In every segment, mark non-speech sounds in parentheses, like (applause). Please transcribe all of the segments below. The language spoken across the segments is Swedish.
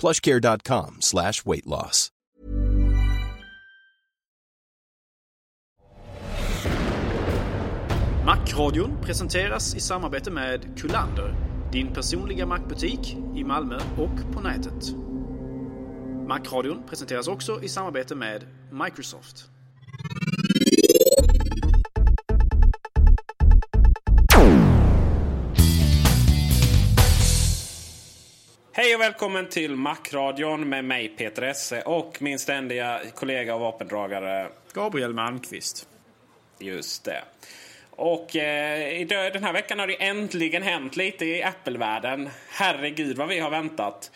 plushcare.com slash weight loss. Macradion presenteras i samarbete med Kullander, din personliga Macbutik i Malmö och på nätet. Macradion presenteras också i samarbete med Microsoft. Hej och välkommen till Macradion med mig Peter Esse och min ständiga kollega och vapendragare. Gabriel Malmqvist. Just det. Och eh, den här veckan har det äntligen hänt lite i Apple-världen. Herregud vad vi har väntat.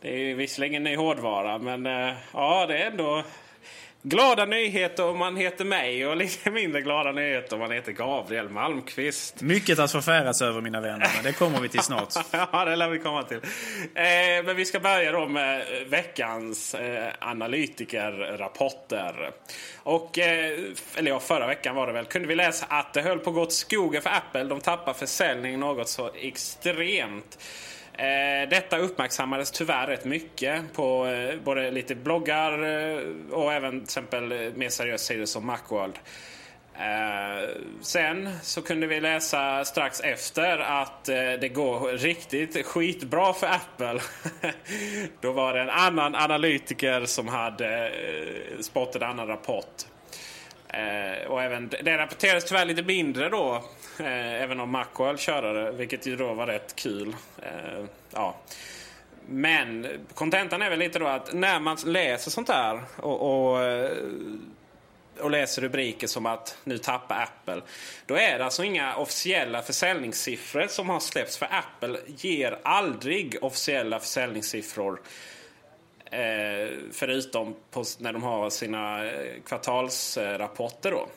Det är visserligen ny hårdvara men eh, ja det är ändå glada nyheter om man heter mig och lite mindre glada nyheter om man heter Gabriel Malmqvist. Mycket att förfäras över mina vänner, men det kommer vi till snart. (laughs) ja, det lär vi komma till. Eh, men vi ska börja då med veckans eh, analytikerrapporter. Och, eh, eller ja, förra veckan var det väl, kunde vi läsa att det höll på att gå åt skogen för Apple. De tappar försäljning något så extremt. Eh, detta uppmärksammades tyvärr rätt mycket på eh, både lite bloggar eh, och även till exempel eh, mer seriösa sidor som Macworld. Eh, sen så kunde vi läsa strax efter att eh, det går riktigt skitbra för Apple. (laughs) Då var det en annan analytiker som hade eh, spottat en annan rapport. Eh, och även, det rapporterades tyvärr lite mindre då. Eh, även om Macworld körde det, vilket ju då var rätt kul. Eh, ja. Men kontentan är väl lite då att när man läser sånt här och, och, eh, och läser rubriker som att nu tappar Apple. Då är det alltså inga officiella försäljningssiffror som har släppts. För Apple ger aldrig officiella försäljningssiffror. Eh, förutom på, när de har sina eh, kvartalsrapporter då.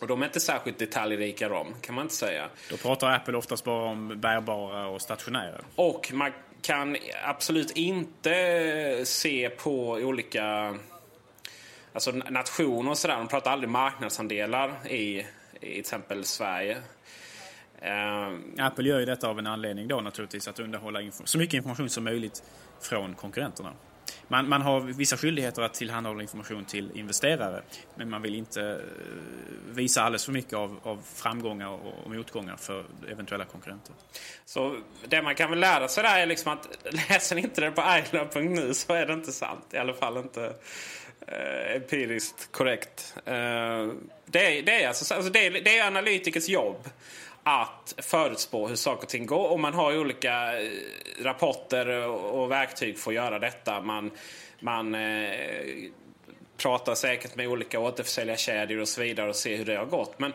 Och de är inte särskilt detaljrika de, kan man inte säga. Då pratar Apple oftast bara om bärbara och stationära. Och man kan absolut inte se på olika alltså nationer och sådär. De pratar aldrig marknadsandelar i, i till exempel Sverige. Eh, Apple gör ju detta av en anledning då naturligtvis, att underhålla så mycket information som möjligt från konkurrenterna. Man, man har vissa skyldigheter att tillhandahålla information till investerare, men man vill inte eh, visa alldeles för mycket av, av framgångar och, och motgångar för eventuella konkurrenter. Så det man kan väl lära sig där är liksom att (laughs) läser ni inte det på iLove.nu så är det inte sant. I alla fall inte eh, empiriskt korrekt. Eh, det, är, det, är alltså, alltså det, är, det är analytikers jobb att förutspå hur saker och ting går. Och man har ju olika eh, rapporter och, verktyg för att göra detta. Man, man eh, pratar säkert med olika återförsäljarkedjor och så vidare och ser hur det har gått. Men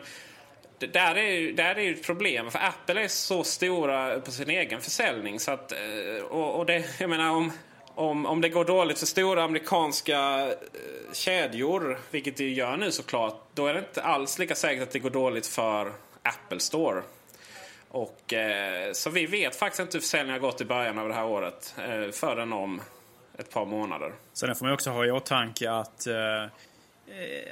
det där är ju, där är ju ett problem. För Apple är så stora på sin egen försäljning. Så att, eh, och, och det, jag menar om, om, om det går dåligt för stora amerikanska eh, kedjor, vilket det gör nu såklart, då är det inte alls lika säkert att det går dåligt för Apple Store. Och, eh, så vi vet faktiskt inte hur försäljningen har gått i början av det här året. Eh, förrän om ett par månader. Sen får man också ha i åtanke att eh,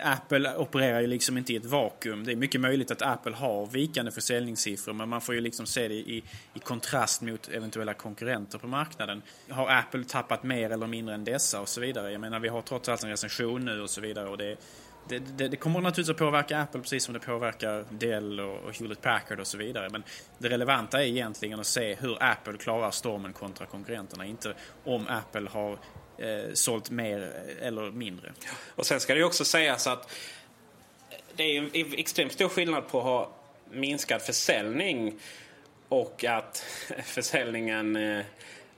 Apple opererar ju liksom inte i ett vakuum. Det är mycket möjligt att Apple har vikande försäljningssiffror men man får ju liksom se det i, i kontrast mot eventuella konkurrenter på marknaden. Har Apple tappat mer eller mindre än dessa och så vidare? Jag menar vi har trots allt en recension nu och så vidare och det, det, det, det kommer naturligtvis att påverka Apple precis som det påverkar Dell och, och Hewlett Packard och så vidare. Men det relevanta är egentligen att se hur Apple klarar stormen kontra konkurrenterna. Inte om Apple har eh, sålt mer eller mindre. Och sen ska det ju också sägas att det är en extremt stor skillnad på att ha minskad försäljning och att (laughs) försäljningen eh,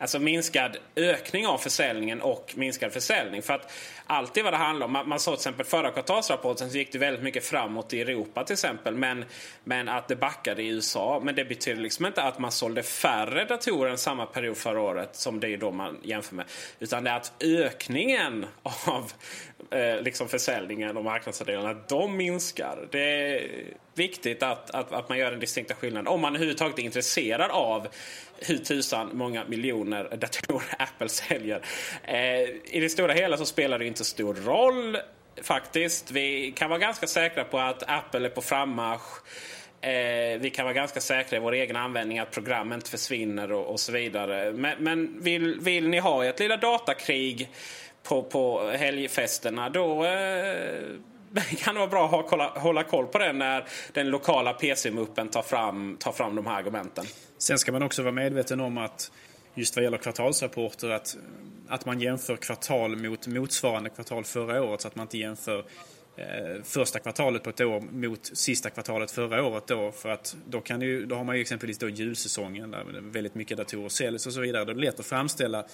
Alltså minskad ökning av försäljningen och minskad försäljning. För att alltid vad det handlar om, man, man såg till exempel förra kvartalsrapporten så gick det väldigt mycket framåt i Europa till exempel. Men, men att det backade i USA. Men det betyder liksom inte att man sålde färre datorer än samma period förra året som det är då man jämför med. Utan det är att ökningen av eh, liksom försäljningen och marknadsandelarna, de minskar. Det är viktigt att, att, att man gör den distinkta skillnaden. Om man överhuvudtaget är intresserad av hur tusan många miljoner datorer (laughs) Apple säljer. Eh, I det stora hela så spelar det inte stor roll faktiskt. Vi kan vara ganska säkra på att Apple är på frammarsch. Eh, vi kan vara ganska säkra i vår egen användning att programmen inte försvinner och, och så vidare. Men, men vill, vill ni ha ert lilla datakrig på, på helgfesterna då eh, kan det vara bra att hålla, hålla koll på det när den lokala PC-muppen tar fram, tar fram de här argumenten. Sen ska man också vara medveten om att just vad gäller kvartalsrapporter att, att man jämför kvartal mot motsvarande kvartal förra året så att man inte jämför eh, första kvartalet på ett år mot sista kvartalet förra året då för att då, kan ju, då har man ju exempelvis då julsäsongen där väldigt mycket datorer säljs och så vidare. Då är det lätt att framställa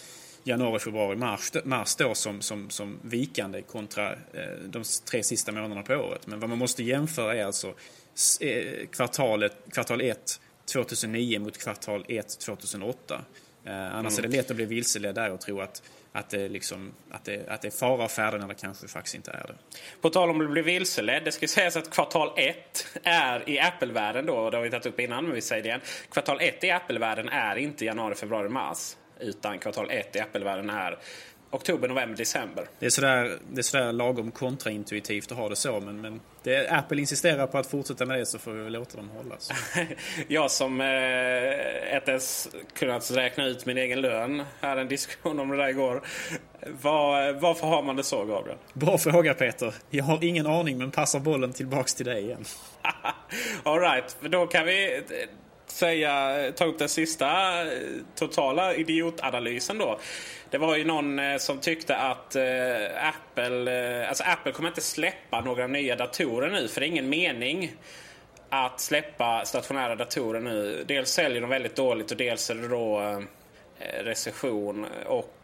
januari, februari, mars, mars då som, som, som vikande kontra eh, de tre sista månaderna på året. Men vad man måste jämföra är alltså eh, kvartalet, kvartal 1 2009 mot kvartal 1 2008. Eh, annars mm. är det lätt att bli vilseledd där och tro att att det, liksom, att, det, att det är fara och färde när det kanske faktiskt inte är det. På tal om att bli vilseledd. Det ska sägas att kvartal 1 är i Apple-världen då, det har vi tagit upp innan men vi säger det igen. Kvartal 1 i Apple-världen är inte januari, februari, mars. Utan kvartal 1 i Apple-världen är oktober, november, december. Det är sådär, det är sådär lagom kontraintuitivt att ha det så. Men, men det, Apple insisterar på att fortsätta med det så får vi väl låta dem hållas. (laughs) jag som eh, inte ens kunnat räkna ut min egen lön. Hade en diskussion om det där igår. Var, varför har man det så Gabriel? Bra fråga Peter. Jag har ingen aning men passar bollen tillbaks till dig igen. (laughs) Alright, då kan vi säga, ta upp den sista eh, totala idiotanalysen då. Det var ju någon eh, som tyckte att eh, Apple, alltså Apple kommer inte släppa några nya datorer nu för det är ingen mening att släppa stationära datorer nu. Dels säljer de väldigt dåligt och dels är det då recession och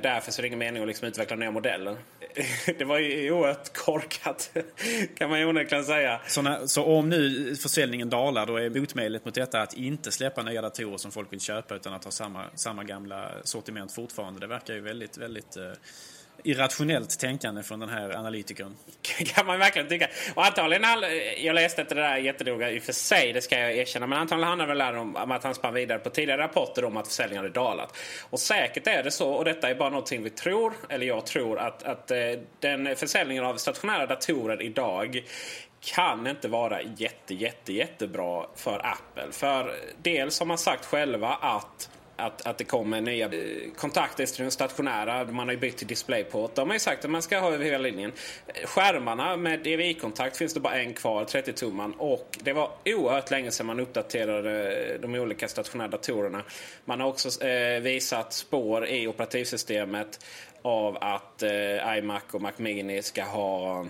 därför så är det ingen mening att liksom utveckla nya modeller. (laughs) det var ju oerhört korkat (laughs) kan man ju onekligen säga. Så, när, så om nu försäljningen dalar då är motmedlet mot detta att inte släppa nya datorer som folk vill köpa utan att ha samma, samma gamla sortiment fortfarande. Det verkar ju väldigt, väldigt eh, irrationellt tänkande från den här analytikern. (laughs) kan man verkligen tycka. Och antagligen, jag läste inte det där jättenoga i och för sig, det ska jag erkänna. Men antagligen handlar det väl om att han spann vidare på tidigare rapporter om att försäljningen hade dalat. Och säkert är det så, och detta är bara någonting vi tror, eller jag tror, att, att eh, den försäljningen av stationära datorer idag kan inte vara jätte, jätte, jättebra för Apple. För dels har man sagt själva att att, att det kommer nya eh, kontakter till den stationära. Man har ju bytt till DisplayPort. De har ju sagt att man ska ha över hela linjen. Eh, skärmarna med DVI-kontakt finns det bara en kvar, 30-tumman. Och det var oerhört länge sedan man uppdaterade eh, de olika stationära datorerna. Man har också eh, visat spår i operativsystemet av att eh, iMac och Mac Mini ska ha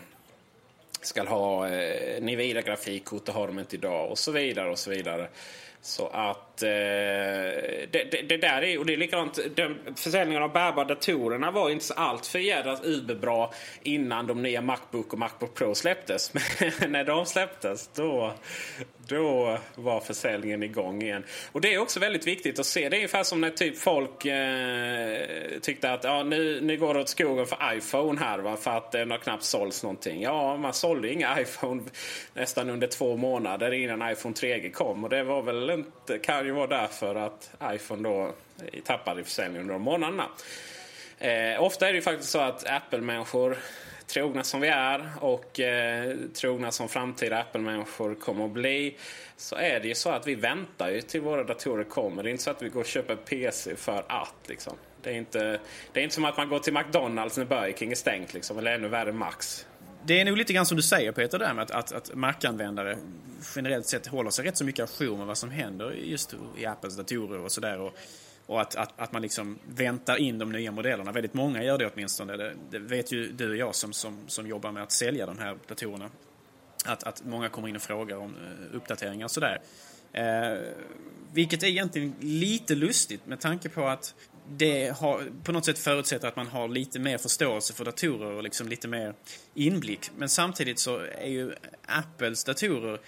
ska ha eh, Nivida grafikkort, det har de inte idag och så vidare och så vidare. Så att eh, det, det, det, där är, och det är likadant, den, försäljningen av bärbara datorerna var inte så allt för jädras bra innan de nya Macbook och Macbook Pro släpptes. (laughs) Men när de släpptes då, då var försäljningen igång igen. Och det är också väldigt viktigt att se. Det är ungefär som när typ folk eh, tyckte att ja, nu, nu går det åt skogen för iPhone här va, för att det har knappt sålts någonting. Ja, man sålde inga (laughs) iPhone nästan under två månader innan iPhone 3G kom. Och det var väl inte, kan ju vara därför att iPhone då tappade i försäljning under de månaderna. Eh, ofta är det ju faktiskt så att Apple-människor, trogna som vi är och eh, trogna som framtida Apple-människor kommer att bli, så är det ju så att vi väntar ju till våra datorer kommer. Det är inte så att vi går och köper PC för att. Liksom. Det, är inte, det är inte som att man går till McDonalds när Burger King är stängt, liksom, eller ännu värre Max. Det är nog lite grann som du säger Peter, där med att, att, att Mac-användare generellt sett håller sig rätt så mycket ajour med vad som händer just i Apples datorer och sådär. Och, och att, att, att man liksom väntar in de nya modellerna. Väldigt många gör det åtminstone. Det, det vet ju du och jag som, som, som jobbar med att sälja de här datorerna. Att, att många kommer in och frågar om eh, uppdateringar och sådär. Eh, vilket är egentligen lite lustigt med tanke på att det har, på något sätt förutsätter att man har lite mer förståelse för datorer och liksom lite mer inblick. Men samtidigt så är ju Apples datorer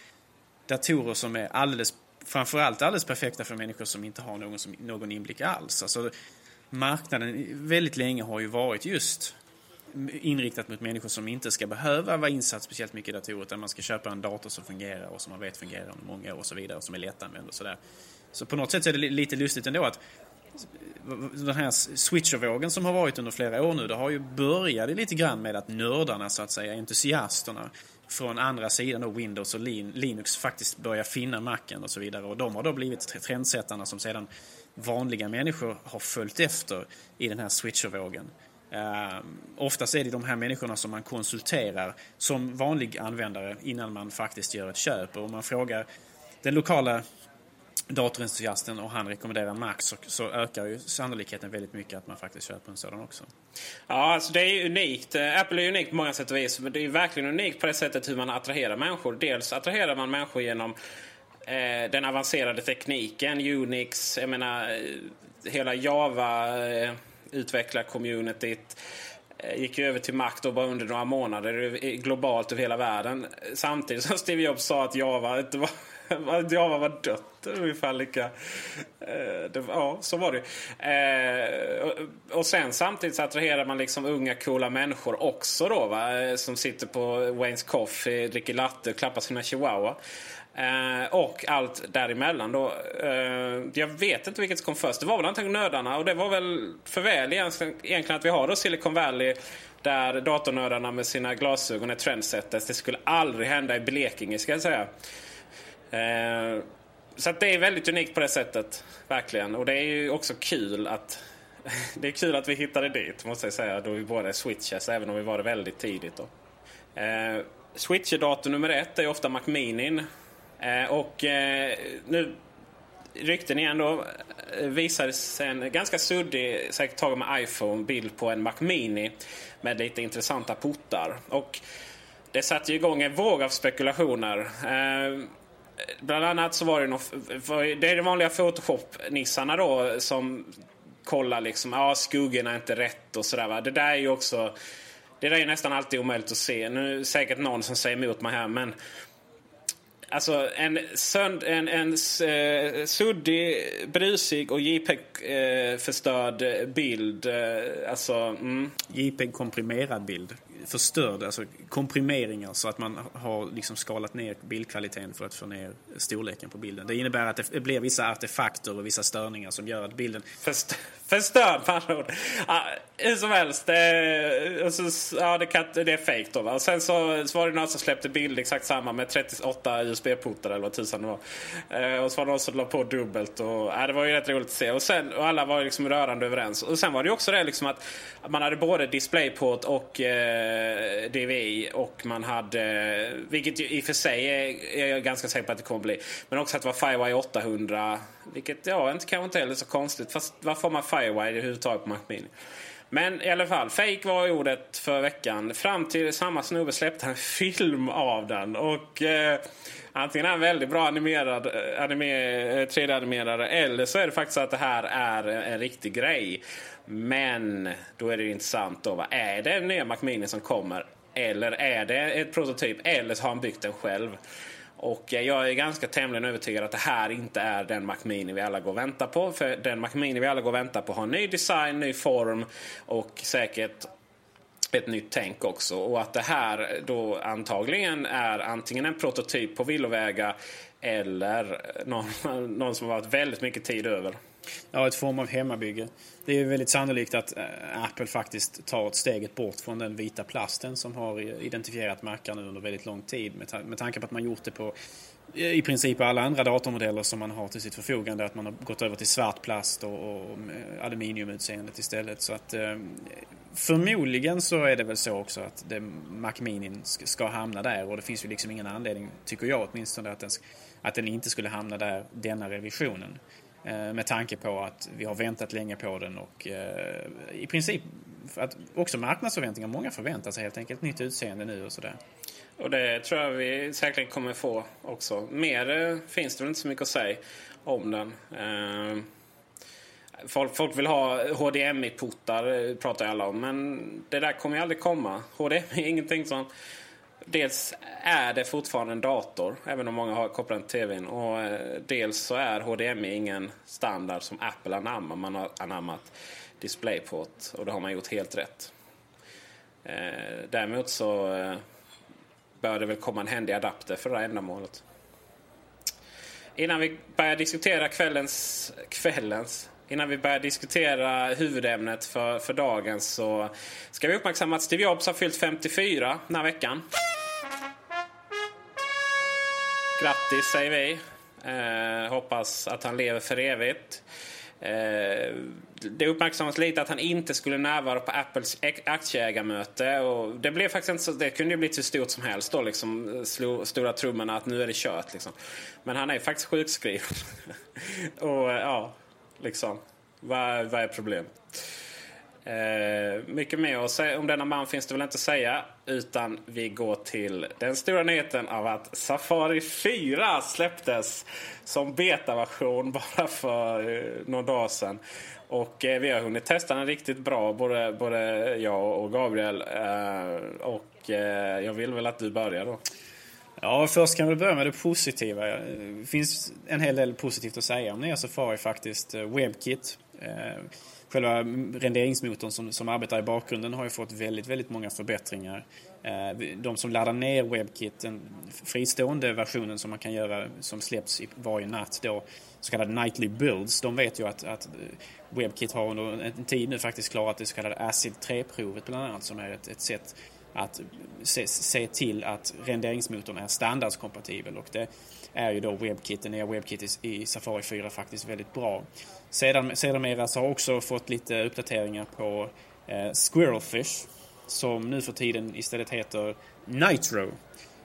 datorer som är alldeles, framförallt alldeles perfekta för människor som inte har någon, som, någon inblick alls. Alltså, marknaden väldigt länge har ju varit just inriktat mot människor som inte ska behöva vara insatt speciellt mycket i datorer utan man ska köpa en dator som fungerar och som man vet fungerar under många år och så vidare och som är lättanvänd och sådär. Så på något sätt så är det lite lustigt ändå att den här switchervågen som har varit under flera år nu, det har ju börjat lite grann med att nördarna, så att säga, entusiasterna från andra sidan då Windows och Linux faktiskt börjar finna macken och så vidare. Och de har då blivit trendsättarna som sedan vanliga människor har följt efter i den här switchervågen. Uh, oftast är det de här människorna som man konsulterar som vanlig användare innan man faktiskt gör ett köp. Och om man frågar den lokala datorentusiasten och han rekommenderar Mac så, så, ökar ju sannolikheten väldigt mycket att man faktiskt köper en sådan också. Ja, alltså det är unikt. Eh, Apple är unikt på många sätt och vis. Men det är verkligen unikt på det sättet hur man attraherar människor. Dels attraherar man människor genom eh, den avancerade tekniken, Unix, jag menar eh, hela Java eh, utvecklar-communityt eh, gick ju över till Mac då bara under några månader globalt över hela världen. Samtidigt som Steve Jobs sa att Java inte var (laughs) Java var dött ungefär lika. Eh, det, ja, så var det eh, och, och sen samtidigt så attraherar man liksom unga coola människor också då va? Eh, som sitter på Waynes Coffee, dricker latte och klappar sina chihuahua. Eh, och allt däremellan då. Eh, jag vet inte vilket som kom först. Det var väl antagligen nördarna och det var väl för väl egentligen att vi har då Silicon Valley där datornördarna med sina glasögon är trendsetters. Det skulle aldrig hända i Blekinge ska jag säga. Eh, så det är väldigt unikt på det sättet. Verkligen. Och det är ju också kul att (laughs) det är kul att vi hittade dit måste jag säga. Då vi båda är switches, även om vi var det väldigt tidigt. Då. Eh, Switcher-dator nummer ett är ofta Mac Mini. Eh, och eh, nu rykten igen då eh, visades en ganska suddig, säkert tagen med iPhone, bild på en Mac Mini med lite intressanta portar. Och det satte igång en våg av spekulationer. Eh, bland annat så var det nog, det är de vanliga Photoshop-nissarna då som kollar liksom, ja skuggorna är inte rätt och sådär Det där är ju också, det där är nästan alltid omöjligt att se. Nu är det säkert någon som säger emot mig här men Alltså en, sönd, en, en eh, suddig, brusig och JPEG-förstörd eh, bild. Eh, alltså, mm. JPEG-komprimerad bild förstörd, alltså komprimeringar så att man har liksom skalat ner bildkvaliteten för att få ner storleken på bilden. Det innebär att det blir vissa artefakter och vissa störningar som gör att bilden... Förstörd med andra ord. Ja, hur som helst, eh, det, ja, det, kan, det är fejk då. Va? Och sen så, så var det någon som släppte bild exakt samma med 38 USB-portar eller vad tusan det var. Eh, och så var det någon som la på dubbelt. Och, ja, det var ju rätt roligt att se. Och, sen, och alla var liksom rörande överens. Och sen var det också det liksom att man hade både DisplayPort och eh, DVI och man hade, vilket i och för sig är, är jag ganska säker på att det kommer bli, men också att det var Firewire 800, vilket ja, inte, kanske inte heller så konstigt. Fast varför har man Firewire överhuvudtaget på Mac Mini? Men i alla fall, fake var ordet för veckan. Fram till samma snubbe släppte en (laughs) film av den. Och eh, Antingen är han väldigt bra animerad, eh, anime, eh, 3D-animerare eller så är det faktiskt att det här är en riktig grej. Men då är det intressant då. Va? är det en nya Mac Mini som kommer? Eller är det ett prototyp? Eller så har han byggt den själv? Och eh, jag är ganska tämligen övertygad att det här inte är den Mac Mini vi alla går och väntar på. För den Mac Mini vi alla går och väntar på har ny design, ny form och säkert ett nytt tänk också. Och att det här då antagligen är antingen en prototyp på villovägar eller någon, (laughs) någon som har varit väldigt mycket tid över. Ja, ett form av hemmabygge. Det är väldigt sannolikt att eh, Apple faktiskt tar ett steget bort från den vita plasten som har identifierat Macar nu under väldigt lång tid med, ta med tanke på att man gjort det på eh, i princip alla andra datormodeller som man har till sitt förfogande. Att man har gått över till svart plast och, och aluminiumutseendet istället. Så att eh, förmodligen så är det väl så också att det, Mac Mini ska hamna där och det finns ju liksom ingen anledning, tycker jag åtminstone, att den, att den inte skulle hamna där denna revisionen. Eh, med tanke på att vi har väntat länge på den och eh, i princip att också marknadsförväntningar. Många förväntar sig helt enkelt nytt utseende nu och sådär. Och det tror jag vi säkert kommer få också. Mer eh, finns det väl inte så mycket att säga om den. Eh, folk, folk vill ha HDMI-portar, eh, pratar alla om. Men det där kommer ju aldrig komma. HDMI är ingenting som... Dels är det fortfarande en dator, även om många har kopplat den till tvn. Och eh, dels så är HDMI ingen standard som Apple anammar. Man har anammat DisplayPort och det har man gjort helt rätt. Eh, däremot så eh, bör det väl komma en händig adapter för det här ändamålet. Innan vi börjar diskutera kvällens, kvällens Innan vi börjar diskutera huvudämnet för, för dagen så ska vi uppmärksamma att Steve Jobs har fyllt 54 den här veckan. Grattis säger vi. Eh, hoppas att han lever för evigt. Eh, det uppmärksammades lite att han inte skulle närvara på Apples aktieägarmöte. Och det, blev faktiskt inte så, det kunde ju blivit hur stort som helst då. Liksom, slå stora trummorna att nu är det kört. Liksom. Men han är faktiskt sjukskriven. (laughs) och ja, liksom. Vad, vad är problemet? Eh, mycket mer att säga om denna man finns det väl inte att säga. Utan vi går till den stora nyheten av att Safari 4 släpptes som betaversion (laughs) bara för eh, några dagar sedan. Och eh, vi har hunnit testa den riktigt bra, både, både jag och Gabriel. Eh, och eh, jag vill väl att du börjar då. Ja, först kan vi börja med det positiva. Det finns en hel del positivt att säga om nya Safari faktiskt. Eh, WebKit. Eh, själva renderingsmotorn som, som arbetar i bakgrunden har ju fått väldigt, väldigt många förbättringar. Eh, de som laddar ner WebKit, den fristående versionen som man kan göra som släpps varje natt då, så kallade nightly builds, de vet ju att, att eh, WebKit har under en tid nu faktiskt klarat det så kallade ACID 3-provet bland annat som är ett, ett sätt att se, se, till att renderingsmotorn är standardskompatibel och det är ju då WebKit, den nya WebKit i Safari 4 faktiskt väldigt bra. Sedan, sedermera så har också fått lite uppdateringar på eh, Squirrelfish som nu för tiden istället heter Nitro.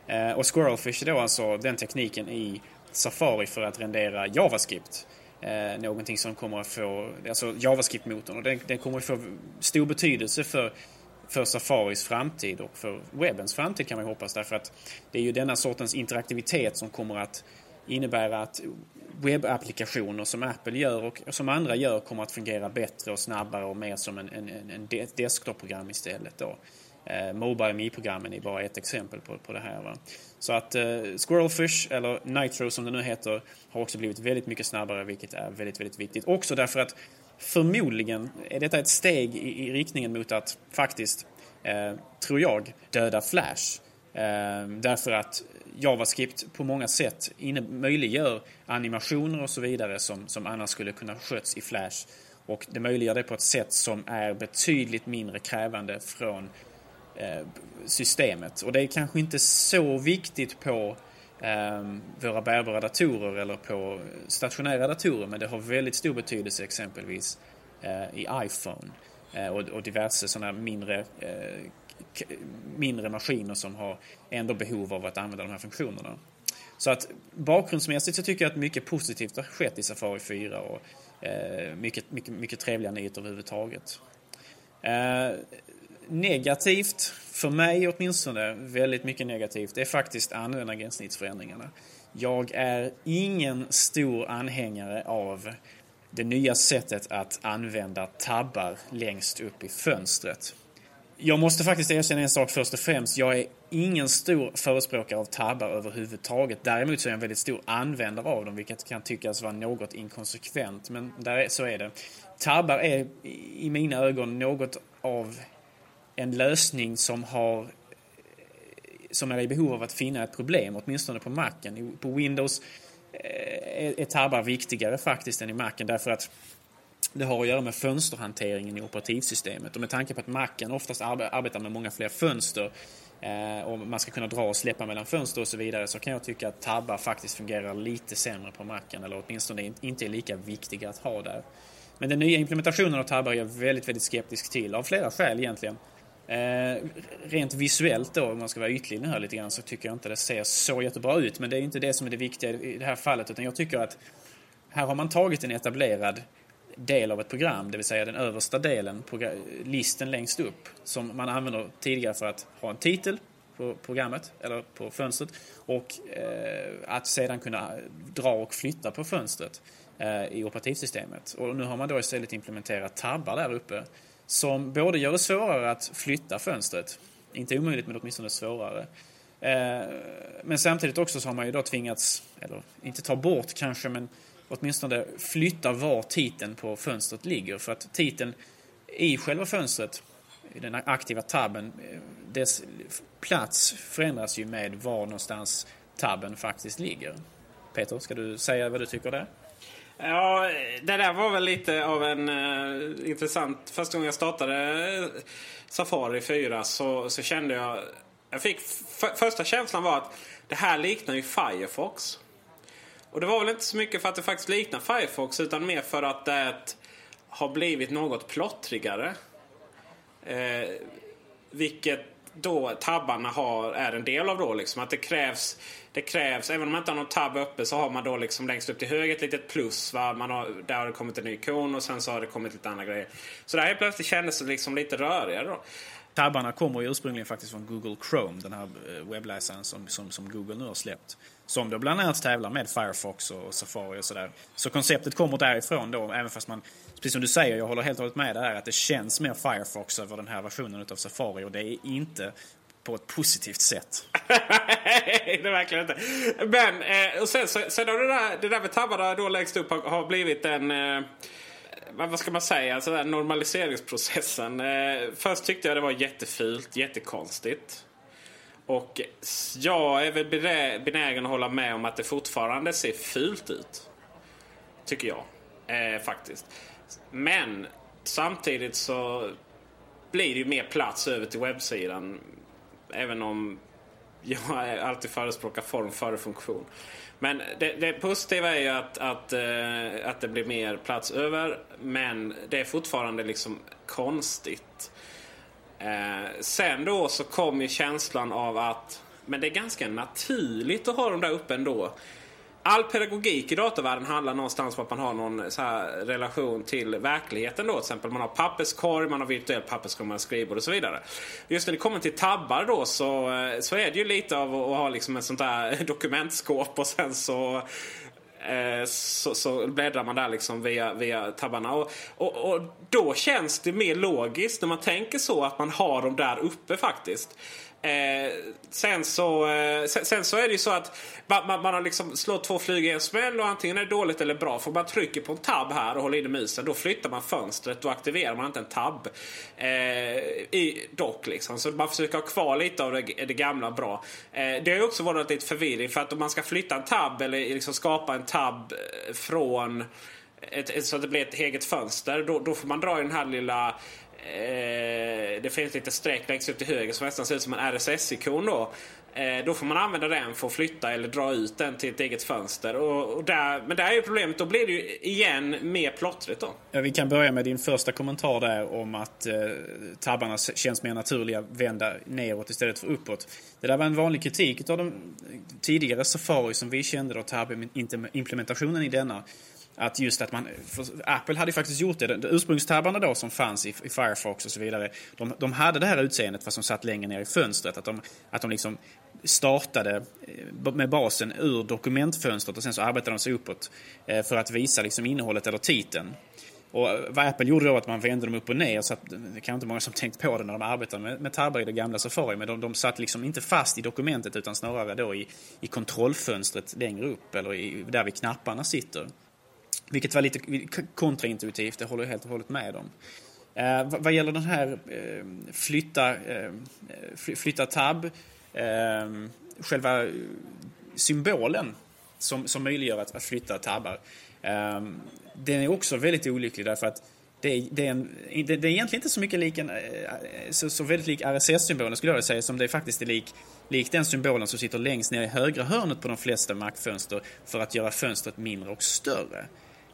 Eh, och Squirrelfish är då alltså den tekniken i Safari för att rendera JavaScript. Eh, någonting som kommer att få, alltså JavaScript-motorn, och den, den kommer att få stor betydelse för för Safaris framtid och för webbens framtid kan man hoppas därför att det är ju denna sortens interaktivitet som kommer att innebära att webbapplikationer som Apple gör och som andra gör kommer att fungera bättre och snabbare och mer som en, en, en desktop-program istället. Då. Eh, Mobile Me-programmen är bara ett exempel på, på det här. Va? Så att eh, Squirrelfish, eller Nitro som det nu heter, har också blivit väldigt mycket snabbare vilket är väldigt, väldigt viktigt. Också därför att förmodligen är detta ett steg i, i riktningen mot att faktiskt, eh, tror jag, döda Flash. Eh, därför att JavaScript på många sätt möjliggör animationer och så vidare som, som annars skulle kunna sköts i Flash. Och det möjliggör det på ett sätt som är betydligt mindre krävande från eh, systemet. Och det är kanske inte så viktigt på Ehm, våra bärbara datorer eller på stationära datorer men det har väldigt stor betydelse exempelvis eh, i iPhone eh, och, diverse sådana mindre eh, mindre maskiner som har ändå behov av att använda de här funktionerna. Så att bakgrundsmässigt så tycker jag att mycket positivt har skett i Safari 4 och mycket, mycket, mycket trevliga nyheter överhuvudtaget. Negativt, för mig åtminstone, väldigt mycket negativt, är faktiskt användargränssnittsförändringarna. Jag är ingen stor anhängare av det nya sättet att använda tabbar längst upp i fönstret. Jag måste faktiskt erkänna en sak först och främst. Jag är ingen stor förespråkare av tabbar överhuvudtaget. Däremot så är jag en väldigt stor användare av dem, vilket kan tyckas vara något inkonsekvent. Men där är, så är det. Tabbar är i mina ögon något av en lösning som har som är i behov av att finna ett problem, åtminstone på Macen. På Windows eh, är, tabbar viktigare faktiskt än i Macen därför att det har att göra med fönsterhanteringen i operativsystemet och med tanke på att Macen oftast arbetar med många fler fönster eh, och man ska kunna dra och släppa mellan fönster och så vidare så kan jag tycka att tabbar faktiskt fungerar lite sämre på Macen eller åtminstone inte är lika viktiga att ha där. Men den nya implementationen av tabbar är jag väldigt, väldigt skeptisk till av flera skäl egentligen. Eh, Eh, rent visuellt då, om man ska vara ytlig här lite grann, så tycker jag inte det ser så jättebra ut. Men det är inte det som är det viktiga i det här fallet, utan jag tycker att här har man tagit en etablerad del av ett program, det vill säga den översta delen, listen längst upp, som man använder tidigare för att ha en titel på programmet, eller på fönstret, och eh, att sedan kunna dra och flytta på fönstret eh, i operativsystemet. Och nu har man då istället implementerat tabbar där uppe som både gör det svårare att flytta fönstret, inte omöjligt men åtminstone svårare. Eh, men samtidigt också så har man ju då tvingats, eller inte ta bort kanske, men åtminstone flytta var titeln på fönstret ligger. För att titeln i själva fönstret, i den aktiva tabben, eh, dess plats förändras ju med var någonstans tabben faktiskt ligger. Peter, ska du säga vad du tycker där? Ja, det där var väl lite av en uh, intressant... Första gången jag startade eh, Safari 4 så, så kände jag... jag fick, första känslan var att det här liknar ju Firefox. Och det var väl inte så mycket för att det faktiskt liknar Firefox utan mer för att det har blivit något plottrigare. Eh, vilket då tabbarna har, är en del av då. Liksom. Att det krävs, det krävs, även om man inte har någon tab uppe så har man då liksom längst upp till höger ett litet plus. Va? Man har, där har det kommit en ny ikon och sen så har det kommit lite andra grejer. Så det här plötsligt kändes det liksom lite rörigare då. Tabbarna kommer ju ursprungligen faktiskt från Google Chrome, den här eh, webbläsaren som, som, som Google nu har släppt. Som då bland annat tävlar med Firefox och Safari och sådär. Så konceptet kommer därifrån då, även fast man, precis som du säger, jag håller helt och hållet med där, att det känns mer Firefox över den här versionen av Safari och det är inte på ett positivt sätt. Nej, (laughs) det är verkligen inte. Men, eh, och sen, så, sen har det där, det där med tabbarna då längst upp har, har blivit en... Eh, vad ska man säga? Alltså den normaliseringsprocessen. Eh, först tyckte jag det var jättefult, jättekonstigt. Och jag är väl benägen att hålla med om att det fortfarande ser fult ut. Tycker jag. Eh, faktiskt. Men samtidigt så blir det ju mer plats över till webbsidan. Även om jag alltid förespråkar form före funktion. Men det, det positiva är ju att, att, eh, att det blir mer plats över. Men det är fortfarande liksom konstigt. Eh, sen då så kom ju känslan av att men det är ganska naturligt att ha dem där uppe ändå all pedagogik i datavärlden handlar någonstans om att man har någon så relation till verkligheten. Då. Till exempel man har papperskorg, man har virtuell papperskorg, man har skrivbord och så vidare. Just när det kommer till tabbar då så, eh, så är det ju lite av att ha liksom ett sånt där (laughs) dokumentskåp och sen så eh, så, så bläddrar man där liksom via, via tabbarna. Och, och, och, då känns det mer logiskt när man tänker så att man har dem där uppe faktiskt. Eh, sen, så, eh, sen, sen, så är det ju så att man, man, man har liksom slått två flugor i en smäll och antingen är det dåligt eller bra. För om man trycker på en tab här och håller inne musen då flyttar man fönstret. Då aktiverar man inte en tab eh, i dock. Liksom. Så man försöker ha kvar lite av det, det gamla bra. Eh, det har ju också varit lite förvirring för att om man ska flytta en tab eller liksom skapa en tab eh, från ett, ett, så att det blir ett eget fönster. Då, då får man dra i den här lilla Eh, det finns lite streck längst upp till höger som nästan ser ut som en RSS-ikon då. Eh, då får man använda den för att flytta eller dra ut den till ett eget fönster. Och, och där, men där är ju problemet, då blir det ju igen mer plottrigt då. Ja, vi kan börja med din första kommentar där om att eh, tabbarna känns mer naturliga vända neråt istället för uppåt. Det där var en vanlig kritik av de tidigare Safari som vi kände då, tab-implementationen i denna att just att man, Apple hade ju faktiskt gjort det. De ursprungstabbarna då som fanns i, i, Firefox och så vidare. De, de hade det här utseendet fast som satt längre ner i fönstret. Att de, att de liksom startade eh, med basen ur dokumentfönstret och sen så arbetade de sig uppåt eh, för att visa liksom innehållet eller titeln. Och eh, vad Apple gjorde då var att man vände dem upp och ner. Så att, det kan inte många som tänkt på det när de arbetade med, med tabbar i det gamla Safari. Men de, de satt liksom inte fast i dokumentet utan snarare då i, i kontrollfönstret längre upp eller i, där vid knapparna sitter. Vilket var lite kontraintuitivt, det håller jag helt och hållet med om. Eh, vad gäller den här eh, flytta, eh, flytta tab, eh, själva symbolen som, som möjliggör att, att flytta tabbar. Eh, den är också väldigt olycklig därför att det är, det, är en, det, är egentligen inte så mycket lik en, eh, så, så väldigt lik RSS-symbolen skulle jag säga som det faktiskt är lik, lik den symbolen som sitter längst ner i högra hörnet på de flesta Mac-fönster för att göra fönstret mindre och större.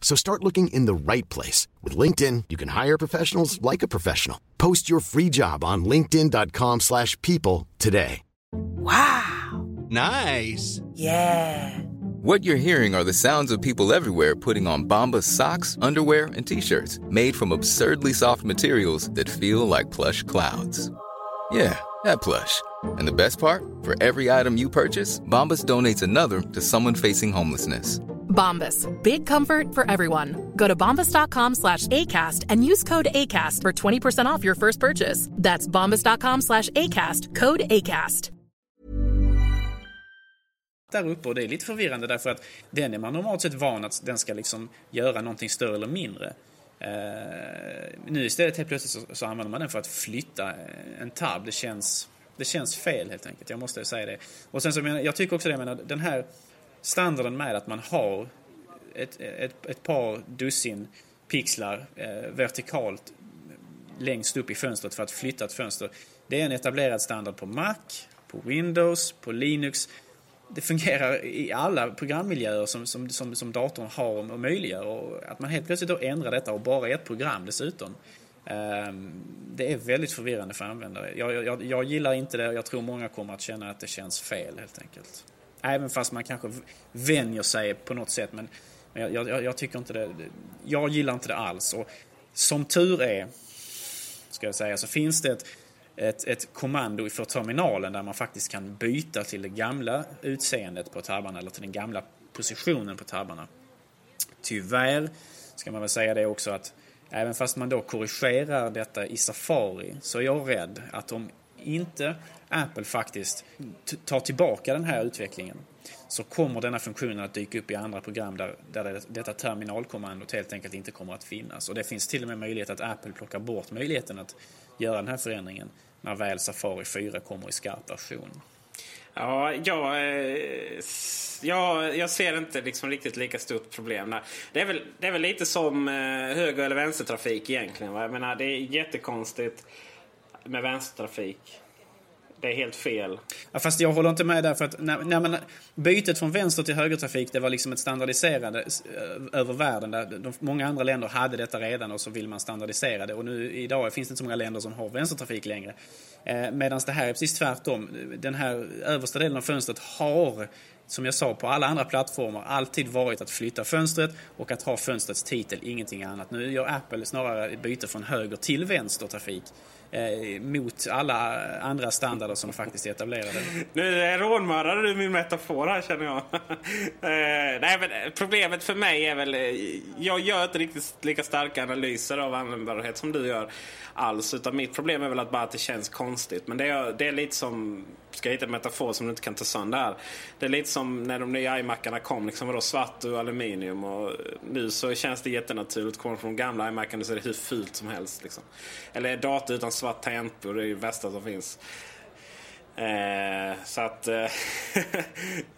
So start looking in the right place. With LinkedIn, you can hire professionals like a professional. Post your free job on linkedin.com slash people today. Wow. Nice. Yeah. What you're hearing are the sounds of people everywhere putting on Bombas socks, underwear, and t-shirts made from absurdly soft materials that feel like plush clouds. Yeah, that plush. And the best part? For every item you purchase, Bombas donates another to someone facing homelessness. Bombas. Big comfort for everyone. Go to bombas.com slash ACAST and use code ACAST for 20% off your first purchase. That's bombas.com slash ACAST. Code ACAST. Där uppe och det är lite förvirrande därför att den är man normalt sett van att den ska liksom göra någonting större eller mindre. Eh, nu istället helt plötsligt så, så, använder man den för att flytta eh, en tab. Det känns, det känns fel helt enkelt. Jag måste säga det. Och sen så men, jag tycker också det, jag menar, den här standarden med att man har ett, ett, ett par dussin pixlar eh, vertikalt längst upp i fönstret för att flytta ett fönster. Det är en etablerad standard på Mac, på Windows, på Linux. Det fungerar i alla programmiljöer som, som, som, som datorn har och möjliggör. Och att man helt plötsligt då ändrar detta och bara ett program dessutom. Ehm, det är väldigt förvirrande för användare. Jag, jag, jag gillar inte det och jag tror många kommer att känna att det känns fel helt enkelt. Även fast man kanske vänjer sig på något sätt. Men, men jag, jag, jag, tycker inte det. Jag gillar inte det alls. Och som tur är, ska jag säga, så finns det ett, ett, ett kommando för terminalen där man faktiskt kan byta till det gamla utseendet på tabbarna eller till den gamla positionen på tabbarna. Tyvärr ska man väl säga det också att även fast man då korrigerar detta i Safari så är jag rädd att om inte Apple faktiskt tar tillbaka den här utvecklingen så kommer denna funktionen att dyka upp i andra program där, där detta terminalkommandot helt enkelt inte kommer att finnas. Och det finns till och med möjlighet att Apple plockar bort möjligheten att göra den här förändringen när väl Safari 4 kommer i skarp version. Ja, jag, eh, jag, jag ser inte liksom riktigt lika stort problem. Det är väl, det är väl lite som eh, höger eller vänstertrafik egentligen. Va? Jag menar, det är jättekonstigt med vänstertrafik. Det är helt fel. Ja, fast jag håller inte med där för att när, när man, bytet från vänster till högertrafik det var liksom ett standardiserande eh, över världen. Där de, många andra länder hade detta redan och så vill man standardisera det. Och nu idag finns det inte så många länder som har vänstertrafik längre. Eh, Medan det här är precis tvärtom. Den här översta delen av fönstret har som jag sa, på alla andra plattformar alltid varit att flytta fönstret och att ha fönstrets titel, ingenting annat. Nu gör Apple snarare byte från höger till vänster trafik eh, mot alla andra standarder som faktiskt är etablerade. Nu rånmördade du min metafor här känner jag. (laughs) eh, nej, men eh, problemet för mig är väl, eh, jag gör inte riktigt lika starka analyser av användbarhet som du gör alls. Utan mitt problem är väl att bara att det känns konstigt. Men det är, det är lite som, ska jag hitta en metafor som du inte kan ta sönder här. Det är lite som när de nya iMacarna kom, liksom vadå svart och aluminium. Och eh, nu så känns det jättenaturligt. Kommer från gamla iMacarna så är det hur fult som helst. Liksom. Eller dator utan svart tangentbord, det är det bästa som finns. Eh, så att eh, (laughs)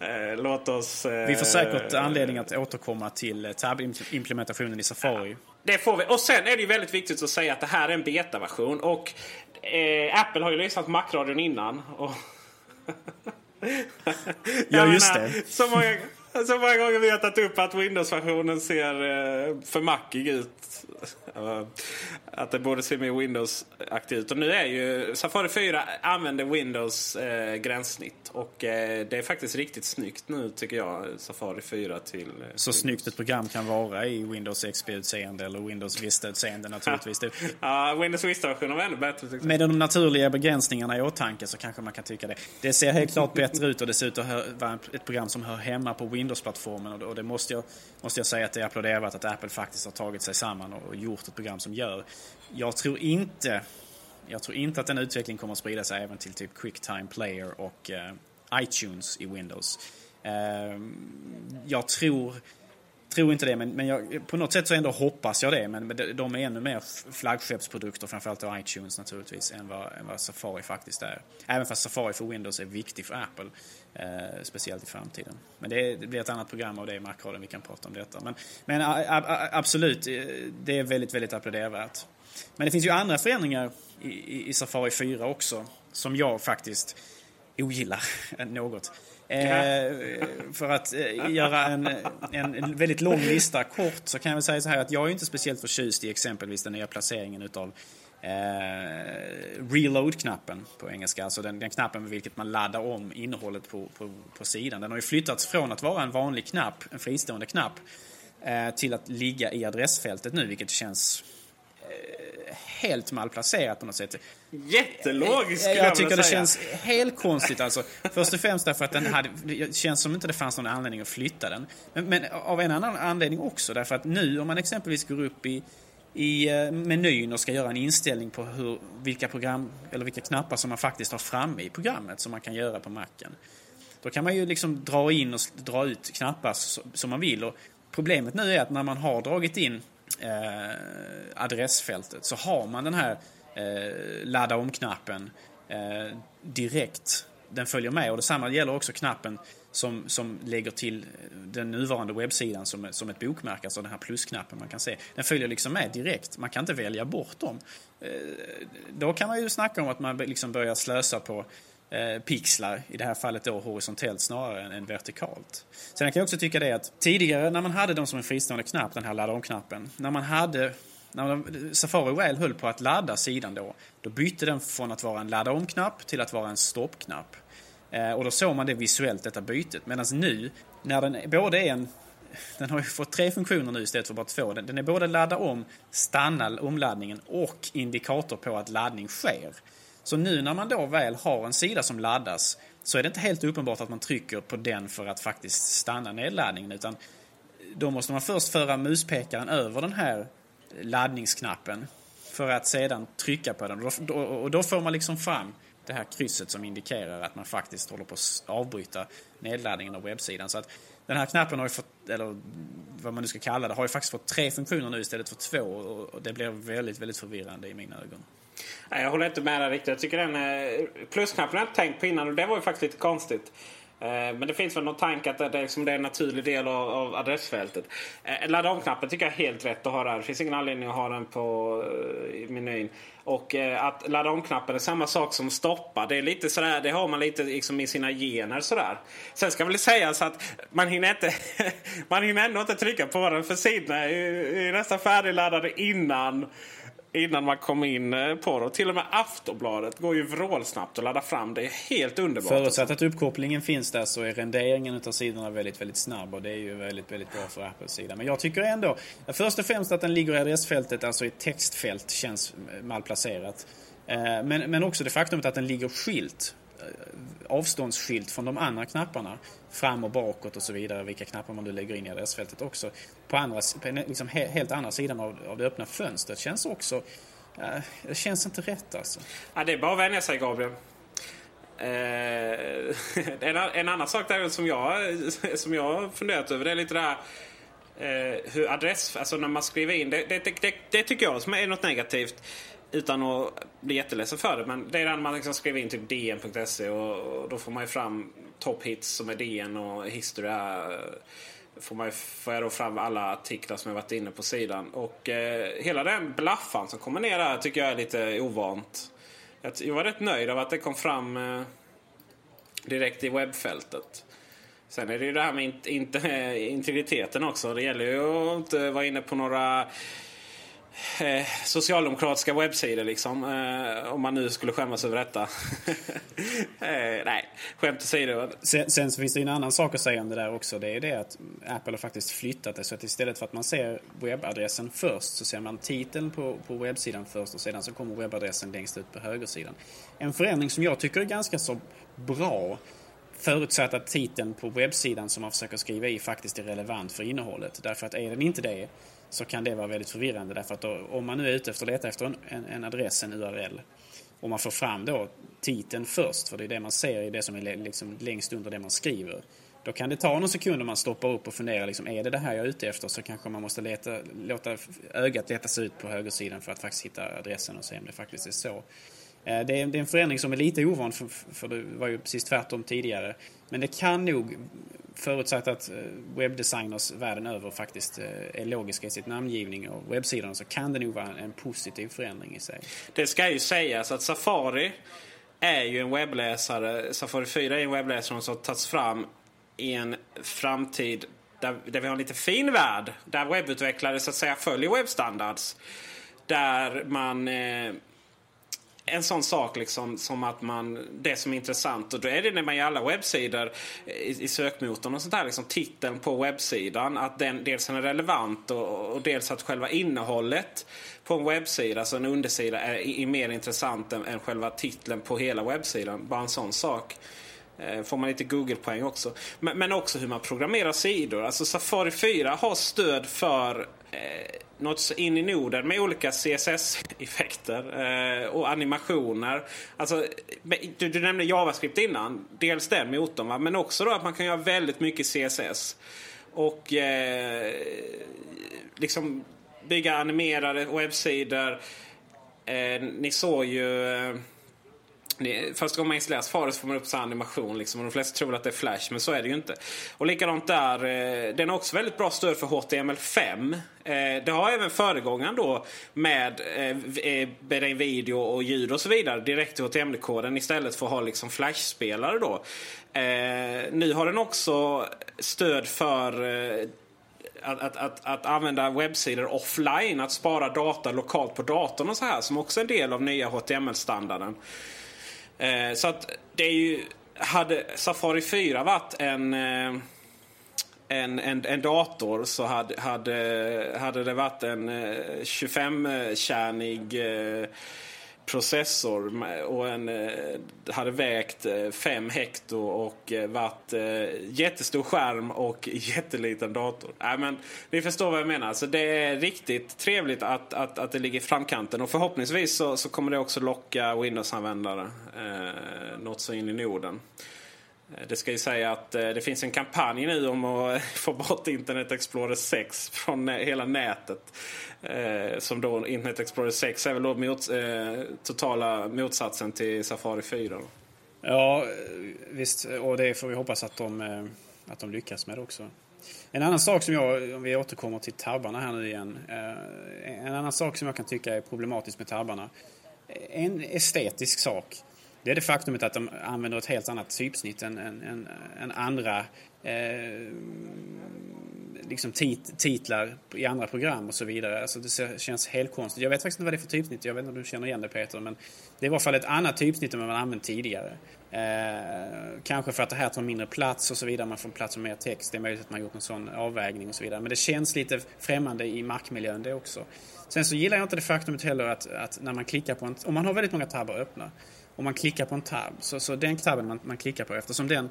eh, låt oss... Eh, vi får säkert anledning att återkomma till tab-implementationen i Safari. Det får vi. Och sen är det ju väldigt viktigt att säga att det här är en betaversion. Och eh, Apple har ju lyssnat på Mac-radion innan. Och (laughs) ja, just (laughs) det. Så många, så många gånger vi har tagit upp att Windows-versionen ser eh, för mackig ut. Att det borde se mer Windows-aktigt ut. Och nu är ju Safari 4 använder Windows eh, gränssnitt. Och eh, det är faktiskt riktigt snyggt nu tycker jag. Safari 4 till... Eh, så snyggt ett program kan vara i Windows XP-utseende eller Windows Vista-utseende naturligtvis. (laughs) ja, Windows Vista-versionen var ännu bättre. Med de naturliga begränsningarna i åtanke så kanske man kan tycka det. Det ser helt klart bättre ut och det ser ut att vara ett program som hör hemma på Windows Windows-plattformen och det måste jag, måste jag säga att det är applåderat att Apple faktiskt har tagit sig samman och gjort ett program som gör. Jag tror inte jag tror inte att den utvecklingen kommer att sprida sig även till typ Quicktime Player och eh, iTunes i Windows. Eh, jag tror tror inte det, men, men jag, på något sätt så ändå hoppas jag det. Men, men de är ännu mer flaggskeppsprodukter, framförallt då iTunes naturligtvis, än vad, än vad Safari faktiskt är. Även fast Safari för Windows är viktig för Apple, eh, speciellt i framtiden. Men det, det, blir ett annat program av det i Macradion, vi kan prata om detta. Men, men a, a, absolut, eh, det är väldigt, väldigt applådervärt. Men det finns ju andra förändringar i, i, i Safari 4 också, som jag faktiskt ogillar (laughs) något. Eh, för att eh, göra en, en, väldigt lång lista kort så kan jag väl säga så här att jag är inte speciellt förtjust i exempelvis den nya placeringen utav eh, reload-knappen på engelska. Alltså den, den, knappen med vilket man laddar om innehållet på, på, på, sidan. Den har ju flyttats från att vara en vanlig knapp, en fristående knapp, eh, till att ligga i adressfältet nu vilket känns helt malplacerat på något sätt. Jättelogiskt skulle jag, jag tycker det säga. känns helt konstigt alltså. Först och främst därför att den hade, det känns som inte det fanns någon anledning att flytta den. Men, men av en annan anledning också därför att nu om man exempelvis går upp i i eh, menyn och ska göra en inställning på hur, vilka program eller vilka knappar som man faktiskt har framme i programmet som man kan göra på macken. Då kan man ju liksom dra in och dra ut knappar som man vill och problemet nu är att när man har dragit in eh, adressfältet så har man den här eh, ladda om-knappen eh, direkt. Den följer med och detsamma gäller också knappen som, som lägger till den nuvarande webbsidan som, som ett bokmärke, alltså den här plusknappen man kan se. Den följer liksom med direkt, man kan inte välja bort dem. Eh, då kan man ju snacka om att man liksom börjar slösa på eh, pixlar, i det här fallet då horisontellt snarare än, vertikalt. Sen kan jag också tycka det att tidigare när man hade dem som en fristående knapp, den här ladda om-knappen, när man hade när Safari väl höll på att ladda sidan då, då bytte den från att vara en ladda om-knapp till att vara en stoppknapp. Eh, och då såg man det visuellt, detta bytet. Medan nu, när den både är en (laughs) den har ju fått tre funktioner nu istället för bara två. Den, den är både ladda om, stanna omladdningen och indikator på att laddning sker. Så nu när man då väl har en sida som laddas så är det inte helt uppenbart att man trycker på den för att faktiskt stanna nedladdningen utan då måste man först föra muspekaren över den här laddningsknappen för att sedan trycka på den. Och då får man liksom fram det här krysset som indikerar att man faktiskt håller på att avbryta nedladdningen av webbsidan. Så att den här knappen har ju fått, eller vad man nu ska kalla det, har ju faktiskt fått tre funktioner nu istället för två och det blir väldigt, väldigt förvirrande i mina ögon. Nej, jag håller inte med dig riktigt. Jag tycker den eh, plusknappen har jag inte tänkt på innan och det var ju faktiskt lite konstigt. Eh, men det finns väl någon tanke att det är, liksom, det är en naturlig del av, av adressfältet. Eh, ladda om-knappen tycker jag är helt rätt att ha där. Det finns ingen anledning att ha den på eh, i menyn. Och eh, att ladda om-knappen är samma sak som stoppa. Det är lite sådär, det har man lite liksom i sina gener sådär. Sen ska väl sägas att man hinner inte, (laughs) man hinner ändå inte trycka på den för sidorna är, är nästan färdigladdade innan innan man kom in eh, på det. Och till och med Aftonbladet går ju vrålsnabbt att ladda fram. Det är helt underbart. Förutsatt att uppkopplingen finns där så är renderingen av sidorna väldigt, väldigt snabb. Och det är ju väldigt, väldigt bra för Apples sida. Men jag tycker ändå, först och främst att den ligger i adressfältet, alltså i textfält, känns malplacerat. Eh, men, men också det faktumet att den ligger skilt avståndsskylt avståndsskilt från de andra knapparna. Fram och bakåt och så vidare. Vilka knappar man nu lägger in i adressfältet också. På, andra, på liksom helt andra sidan av, av det öppna fönstret känns också... Uh, det känns inte rätt alltså. Ja, det är bara att vänja sig Gabriel. Eh, (laughs) en, en, annan sak där som jag, (laughs) som jag funderat över det är lite det här eh, hur adress, alltså när man skriver in, det, det, det, det, tycker jag som är något negativt utan att bli jätteledsen för det. Men det är när man liksom skriver in typ dn.se och, och, då får man ju fram top hits som är DN och history får, man ju, får jag då fram alla artiklar som jag varit inne på sidan. Och eh, hela den blaffan som kommer ner där tycker jag är lite ovant. Jag, jag var rätt nöjd av att det kom fram eh, direkt i webbfältet. Sen är det ju det här med in, in, eh, integriteten också. Det gäller ju att inte vara inne på några eh, socialdemokratiska webbsidor liksom. Eh, om man nu skulle skämmas över detta. (laughs) eh, nej, skämt åsido. Sen, sen så finns det en annan sak att säga om det där också. Det är det att Apple har faktiskt flyttat det. Så att istället för att man ser webbadressen först så ser man titeln på, på webbsidan först och sedan så kommer webbadressen längst ut på högersidan. En förändring som jag tycker är ganska så bra Förutsatt att titeln på webbsidan som man försöker skriva i faktiskt är relevant för innehållet. Därför att är den inte det så kan det vara väldigt förvirrande. Därför att då, om man nu är ute efter att leta efter en, en, en adress, en URL, och man får fram då titeln först, för det är det man ser i det som är liksom längst under det man skriver. Då kan det ta någon sekund om man stoppar upp och funderar, liksom, är det det här jag är ute efter? Så kanske man måste leta, låta ögat leta sig ut på högersidan för att faktiskt hitta adressen och se om det faktiskt är så. Eh, det är, en förändring som är lite ovan, för, för det var ju precis tvärtom tidigare. Men det kan nog, förutsatt att eh, webbdesigners världen över faktiskt eh, är logiska i sitt namngivning och webbsidorna, så kan det nog vara en positiv förändring i sig. Det ska ju sägas att Safari är ju en webbläsare, Safari 4 är en webbläsare som tagits fram i en framtid där, där vi har en lite fin värld. Där webbutvecklare så att säga följer webbstandards. Där man eh, en sån sak liksom som att man, det som är intressant och då är det när man gör alla webbsidor i, i sökmotorn och sånt där, liksom titeln på webbsidan. Att den dels är relevant och, och dels att själva innehållet på en webbsida, alltså en undersida, är, är mer intressant än, än själva titeln på hela webbsidan. Bara en sån sak. Eh, får man lite Google-poäng också. Men, men, också hur man programmerar sidor. Alltså Safari 4 har stöd för Eh, något så in i Norden med olika CSS-effekter eh, och animationer. Alltså, du, du nämnde JavaScript innan. Dels den motorn, va? men också då att man kan göra väldigt mycket CSS. Och eh, liksom bygga animerade webbsidor. Eh, ni såg ju eh, eh, Första gången man installerar Safari så får man upp så animation. Liksom, och de flesta tror att det är Flash, men så är det ju inte. Och likadant där. Eh, den har också väldigt bra stöd för HTML5. Eh, det har även föregångaren då med eh, eh in video och ljud och så vidare direkt till HTML-koden istället för att ha liksom Flash-spelare då. Eh, nu har den också stöd för eh, att, att, att, att, använda webbsidor offline, att spara data lokalt på datorn och så här som också är en del av nya HTML-standarden. Eh, så att det är ju... Hade Safari 4 varit en, eh, en, en, en dator så hade, hade, hade det varit en 25-kärnig eh, processor och en, eh, hade vägt eh, 5 hekto och eh, varit jättestor skärm och (laughs) jätteliten dator. Äh, men, ni förstår vad jag menar. Så det är riktigt trevligt att, att, att det ligger i framkanten och förhoppningsvis så, så kommer det också locka Windows-användare eh, något så in i Norden. Eh, det ska ju säga att eh, det finns en kampanj nu om att eh, (laughs) få bort Internet Explorer 6 från hela nätet. Som då Internet Explorer 6 är väl då mot, totala motsatsen till Safari 4. Ja, visst. Och det får vi hoppas att de, att de lyckas med också. En annan sak som jag, om vi återkommer till tabbarna här nu igen. En annan sak som jag kan tycka är problematisk med tabbarna. En estetisk sak. Det är det faktumet att de använder ett helt annat typsnitt än, än, än andra eh, liksom tit, titlar i andra program och så vidare. Alltså det känns helt konstigt. Jag vet faktiskt inte vad det är för typsnitt. Jag vet inte om du känner igen det Peter. Men det är i alla fall ett annat typsnitt än vad man använt tidigare. Eh, kanske för att det här tar mindre plats och så vidare. Man får plats med mer text. Det är möjligt att man gjort en sån avvägning och så vidare. Men det känns lite främmande i markmiljön det också. Sen så gillar jag inte det faktumet heller att, att när man klickar på en... Om man har väldigt många tabbar öppna. Om man klickar på en tab. Så, så den tabben man, man klickar på eftersom den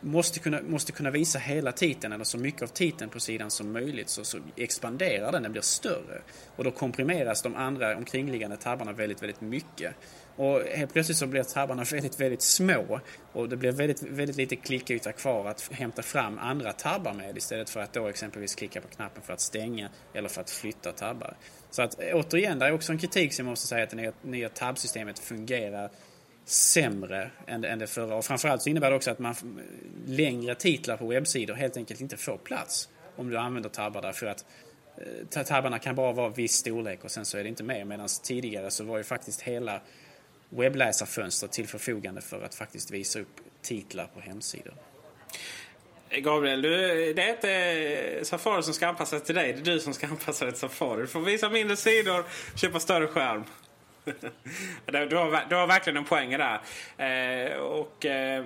måste kunna, måste kunna visa hela titeln eller så mycket av titeln på sidan som möjligt så, så expanderar den, den blir större. Och då komprimeras de andra omkringliggande tabbarna väldigt, väldigt mycket. Och helt plötsligt så blir tabbarna (laughs) väldigt, väldigt små och det blir väldigt, väldigt lite klickyta kvar att hämta fram andra tabbar med istället för att då exempelvis klicka på knappen för att stänga eller för att flytta tabbar. Så att återigen, det är också en kritik som jag måste säga att det nya, nya tabbsystemet fungerar sämre än, än det förra. Och framförallt så innebär det också att man längre titlar på webbsidor helt enkelt inte får plats om du använder tabbar därför att eh, tabbarna kan bara vara viss storlek och sen så är det inte mer. Medan tidigare så var ju faktiskt hela webbläsarfönstret till förfogande för att faktiskt visa upp titlar på hemsidor. Eh, Gabriel, du, det är inte Safari som ska anpassa till dig. Det är du som ska anpassa dig till Safari. Du får visa mindre sidor, köpa större skärm. (laughs) du, har, du har verkligen en poäng där. Eh, och eh,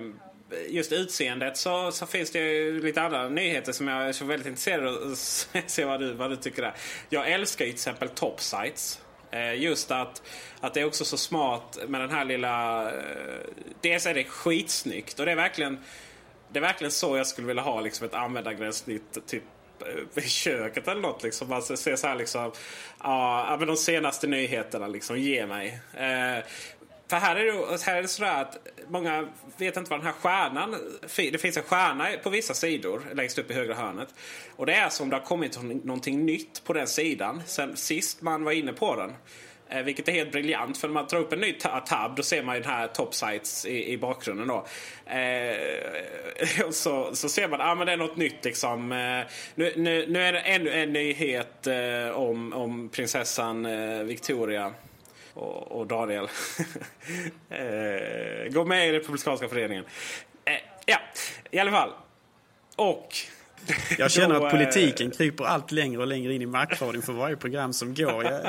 just utseendet så, så, finns det lite andra nyheter som jag är så väldigt intresserad av att se vad du, vad du tycker där. Jag älskar ju till exempel Topsites. Eh, just att, att det är också så smart med den här lilla... Eh, dels är det skitsnyggt och det är verkligen Det är verkligen så jag skulle vilja ha liksom ett användargränssnitt typ Eh, i köket eller något. Liksom. Alltså, man ser så här liksom, ja, men de senaste nyheterna liksom, ge mig. Eh, för här är, det, här är det sådär att många vet inte vad den här stjärnan... Det finns en stjärna på vissa sidor längst upp i högra hörnet. Och det är som det har kommit någonting nytt på den sidan sen sist man var inne på den. Eh, vilket är helt briljant för när man tar upp en ny tab då ser man ju den här Topsites i, i bakgrunden då. Eh, (laughs) så, så ser man att ah, det är något nytt liksom. Eh, nu, nu, nu är det ännu en nyhet eh, om, om prinsessan eh, Victoria och, och Daniel. (laughs) eh, gå med i Republikanska föreningen. Eh, ja, i alla fall. Och jag känner att eh, politiken kryper allt längre och längre in i markradion för varje program som går. Jag,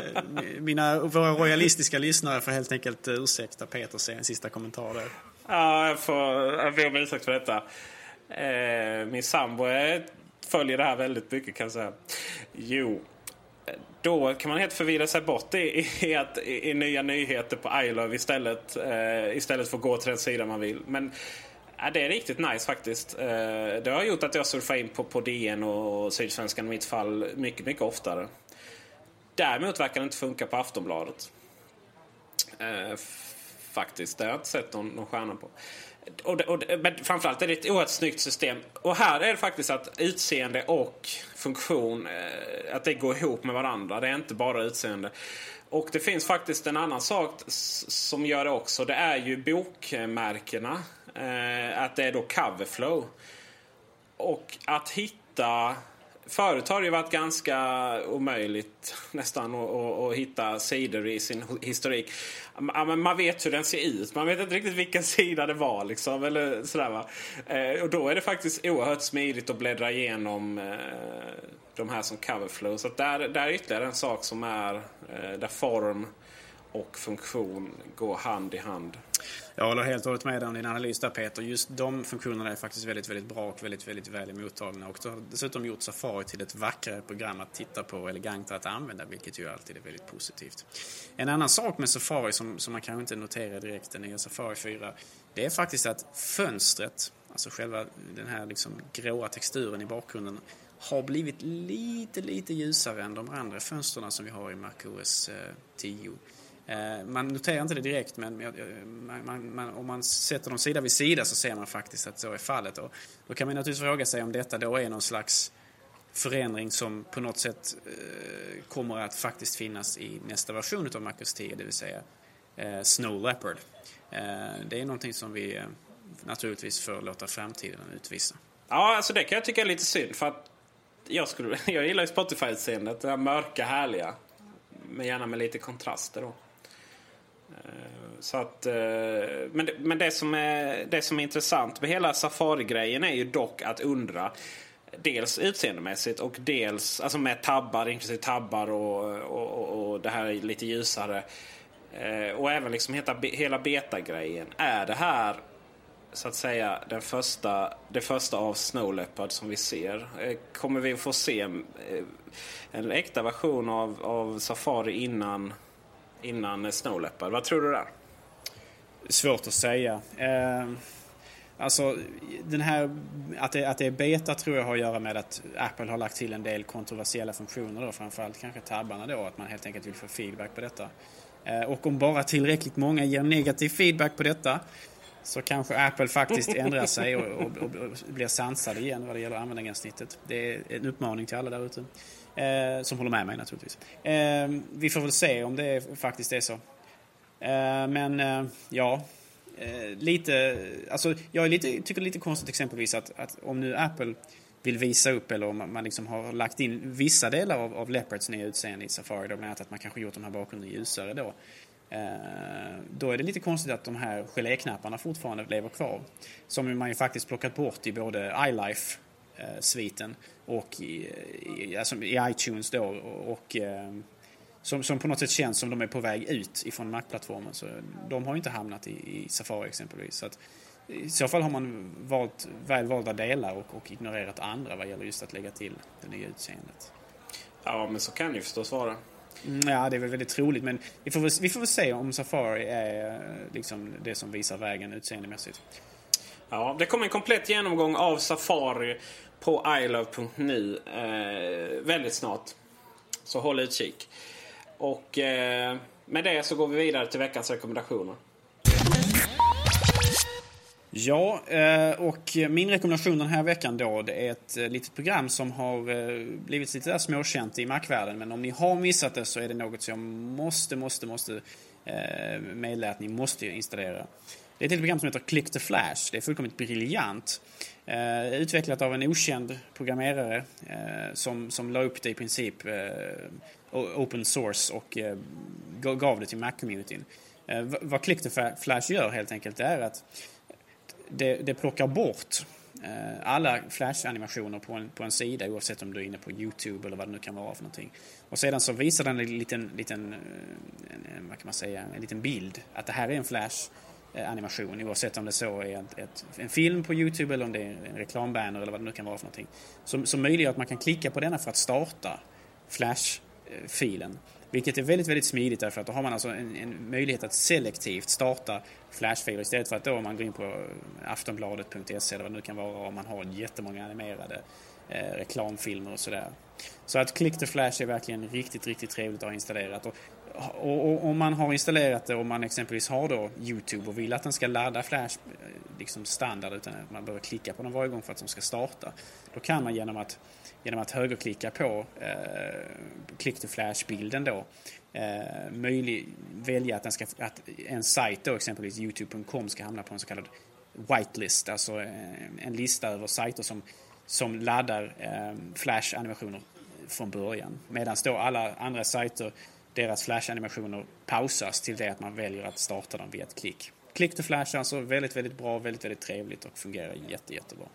mina, våra royalistiska lyssnare får helt enkelt ursäkta Peter en sista kommentar där. Ja, jag får, ber om ursäkt för detta. Eh, min sambo följer det här väldigt mycket kan jag säga. Jo, då kan man helt förvirra sig bort i, i, att, i, i nya nyheter på iLove istället, eh, istället för att gå till den sida man vill. Men Ja, det är riktigt nice faktiskt. Eh, det har gjort att jag surfar in på, på DN och Sydsvenskan i mitt fall mycket, mycket oftare. Däremot verkar det inte funka på Aftonbladet. Eh, faktiskt, det har jag inte sett någon, någon stjärna på. Och, och, men framförallt är det ett oerhört snyggt system. Och här är det faktiskt att utseende och funktion, eh, att det går ihop med varandra. Det är inte bara utseende. Och det finns faktiskt en annan sak som gör det också. Det är ju bokmärkena Eh, att det är då coverflow. Och att hitta... Förut har det ju varit ganska omöjligt nästan att, att, att hitta sidor i sin historik. Man vet hur den ser ut. Man vet inte riktigt vilken sida det var. Liksom, eller sådär, va? Eh, och då är det faktiskt oerhört smidigt att bläddra igenom eh, de här som coverflow. Så där, där är ytterligare en sak som är eh, där form och funktion går hand i hand. Jag håller helt och hållet med om din analys där Peter. Just de funktionerna är faktiskt väldigt, väldigt bra och väldigt, väldigt väl mottagna. Och det har dessutom gjort Safari till ett vackrare program att titta på och elegantare att använda, vilket ju alltid är väldigt positivt. En annan sak med Safari som, som man kanske inte noterar direkt den nya Safari 4, det är faktiskt att fönstret, alltså själva den här liksom gråa texturen i bakgrunden, har blivit lite, lite ljusare än de andra fönstren som vi har i MacOS 10. Eh, Eh, man noterar inte det direkt men man, man, om man sätter dem sida vid sida så ser man faktiskt att så är fallet. Och då kan man naturligtvis fråga sig om detta då är någon slags förändring som på något sätt eh, kommer att faktiskt finnas i nästa version av Macros 10, det vill säga eh, Snow Leopard. det är någonting som vi naturligtvis får låta framtiden utvisa. Ja, alltså det kan jag tycka är lite synd för att jag, skulle, (laughs) jag gillar ju Spotify-utseendet, det där mörka, härliga. Men gärna med lite kontraster då. Så att, eh, men det, men det, som är, det som är intressant med hela Safari-grejen är ju dock att undra Dels utseendemässigt och dels alltså med tabbar, inklusive tabbar och, och, och det här lite ljusare. Eh, och även liksom hela, hela beta-grejen. Är det här så att säga den första, det första av Snow Leopard som vi ser? Eh, kommer vi få se en äkta version av, av Safari innan innan eh, Snow Leopard. Vad tror du där? Svårt att säga. Eh, alltså, den här, att det, att det är beta tror jag har att göra med att Apple har lagt till en del kontroversiella funktioner då, framförallt kanske tabbarna då, att man helt enkelt vill få feedback på detta. Eh, och om bara tillräckligt många ger negativ feedback på detta så kanske Apple faktiskt ändrar sig och, och, och, och blir sansade igen vad det gäller användargränssnittet. Det är en uppmaning till alla där ute. Eh, som håller med mig naturligtvis. Eh, vi får väl se om det faktiskt är så. Eh, men eh, ja, eh, lite, alltså jag är lite, tycker det är lite konstigt exempelvis att, att om nu Apple vill visa upp eller om man liksom har lagt in vissa delar av, av Leopards nya utseende i Safari, då bland annat att man kanske gjort de här bakgrunderna ljusare då. Eh, då är det lite konstigt att de här geléknapparna fortfarande lever kvar. Som man ju faktiskt plockat bort i både iLife sviten och i, i, alltså i iTunes då och eh, som, som på något sätt känns som de är på väg ut ifrån Mac-plattformen. Så de har ju inte hamnat i, i Safari exempelvis. Så att, I så fall har man valt väl valda delar och, och ignorerat andra vad gäller just att lägga till det nya utseendet. Ja, men så kan ju förstås vara. Mm, ja, det är väl väldigt troligt. Men vi får väl, vi får väl se om Safari är liksom det som visar vägen utseendemässigt. Ja, det kommer en komplett genomgång av Safari på ilove.nu eh, väldigt snart. Så håll utkik. Och eh, med det så går vi vidare till veckans rekommendationer. Ja, eh, och min rekommendation den här veckan då, det är ett eh, litet program som har eh, blivit lite där småkänt i Mac-världen. Men om ni har missat det så är det något som jag måste, måste, måste meddela att ni måste installera. Det är ett program som heter Click the Flash. Det är fullkomligt briljant. Eh, utvecklat av en okänd programmerare eh, som, som la upp det i princip eh, open source och gav det till Mac-communityn. Vad Click-To-Flash gör helt enkelt är att det, det plockar bort eh, alla flash-animationer på en, på en sida oavsett om du är inne på Youtube eller vad det nu kan vara för någonting. Och sedan så visar den en liten, liten en, vad kan man säga, en liten bild att det här är en flash Eh, animation oavsett om det så är ett, ett, en film på Youtube eller om det är en reklambanner eller vad det nu kan vara för någonting. Som, som möjliggör att man kan klicka på denna för att starta Flash-filen. Vilket är väldigt, väldigt smidigt därför att då har man alltså en, en möjlighet att selektivt starta flashfiler istället för att då om man går in på aftonbladet.se eller vad det nu kan vara om man har jättemånga animerade eh, reklamfilmer och sådär. Så att Click the Flash är verkligen riktigt, riktigt trevligt att ha installerat. Och, och, och, om man har installerat det och man exempelvis har då Youtube och vill att den ska ladda Flash eh, liksom standard utan att man behöver klicka på den varje gång för att den ska starta. Då kan man genom att genom att högerklicka på eh, click to flash-bilden då eh, möjlig, välja att, den ska, att en sajt då exempelvis youtube.com ska hamna på en så kallad whitelist, alltså en lista över sajter som, som laddar eh, flash-animationer från början. Medan då alla andra sajter, deras flash-animationer pausas till det att man väljer att starta dem via ett klick. Klick to flash är alltså väldigt, väldigt bra, väldigt, väldigt trevligt och fungerar jätte, jättebra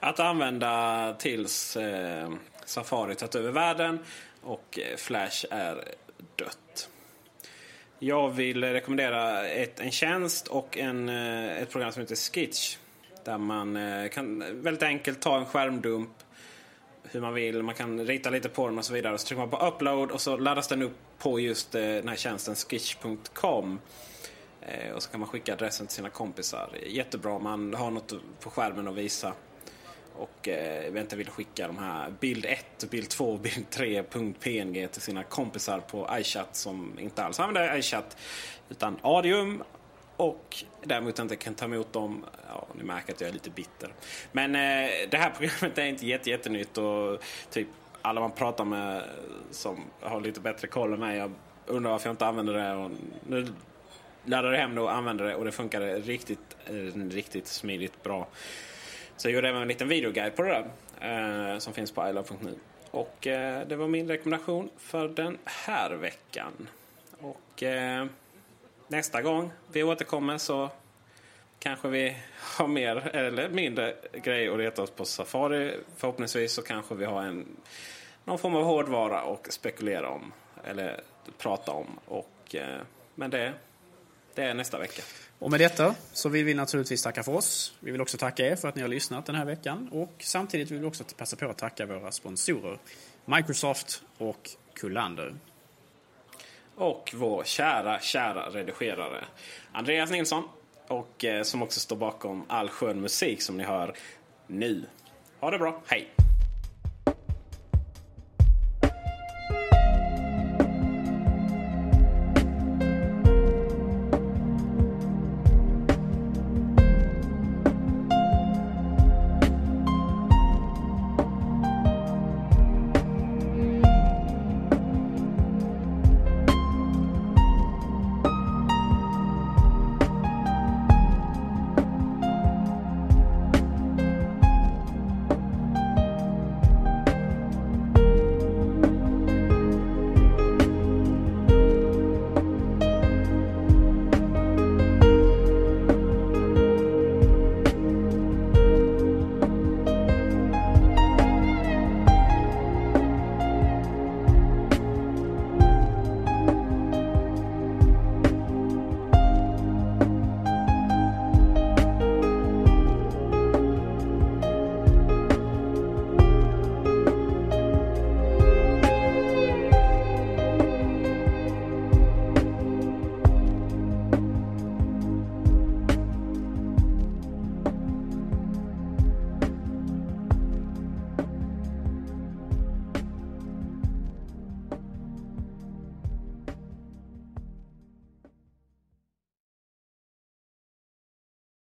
att använda tills eh, Safari tagit över världen och eh, Flash är dött. Jag vill rekommendera ett, en tjänst och en, eh, ett program som heter Skitch. Där man eh, kan väldigt enkelt ta en skärmdump hur man vill. Man kan rita lite på den och så vidare. Så trycker man på upload och så laddas den upp på just eh, den här tjänsten skitch.com. Eh, och så kan man skicka adressen till sina kompisar. Jättebra om man har något på skärmen att visa och eh, eventuellt inte vill skicka de här bild 1, bild 2 bild bild 3.png till sina kompisar på iChat som inte alls använder iChat utan Adium och däremot inte kan ta emot dem. Ja, ni märker att jag är lite bitter. Men eh, det här (laughs) programmet är inte jätte, jättenytt och typ alla man pratar med som har lite bättre koll än mig. Jag undrar varför jag inte använder det. Och nu laddade jag hem det och använde det och det funkade riktigt, eh, riktigt smidigt bra. Så jag gjorde även en liten videoguide på det där. Eh, som finns på ilove.nu. Och eh, det var min rekommendation för den här veckan. Och eh, nästa gång vi återkommer så kanske vi har mer eller mindre grejer att reta oss på Safari. Förhoppningsvis så kanske vi har en, någon form av hårdvara att spekulera om. Eller prata om. Och, eh, men det, det är nästa vecka. Och med detta så vill vi naturligtvis tacka för oss. Vi vill också tacka er för att ni har lyssnat den här veckan och samtidigt vill vi också passa på att tacka våra sponsorer Microsoft och Kullander. Och vår kära, kära redigerare Andreas Nilsson och eh, som också står bakom all skön musik som ni hör nu. Ha det bra, hej!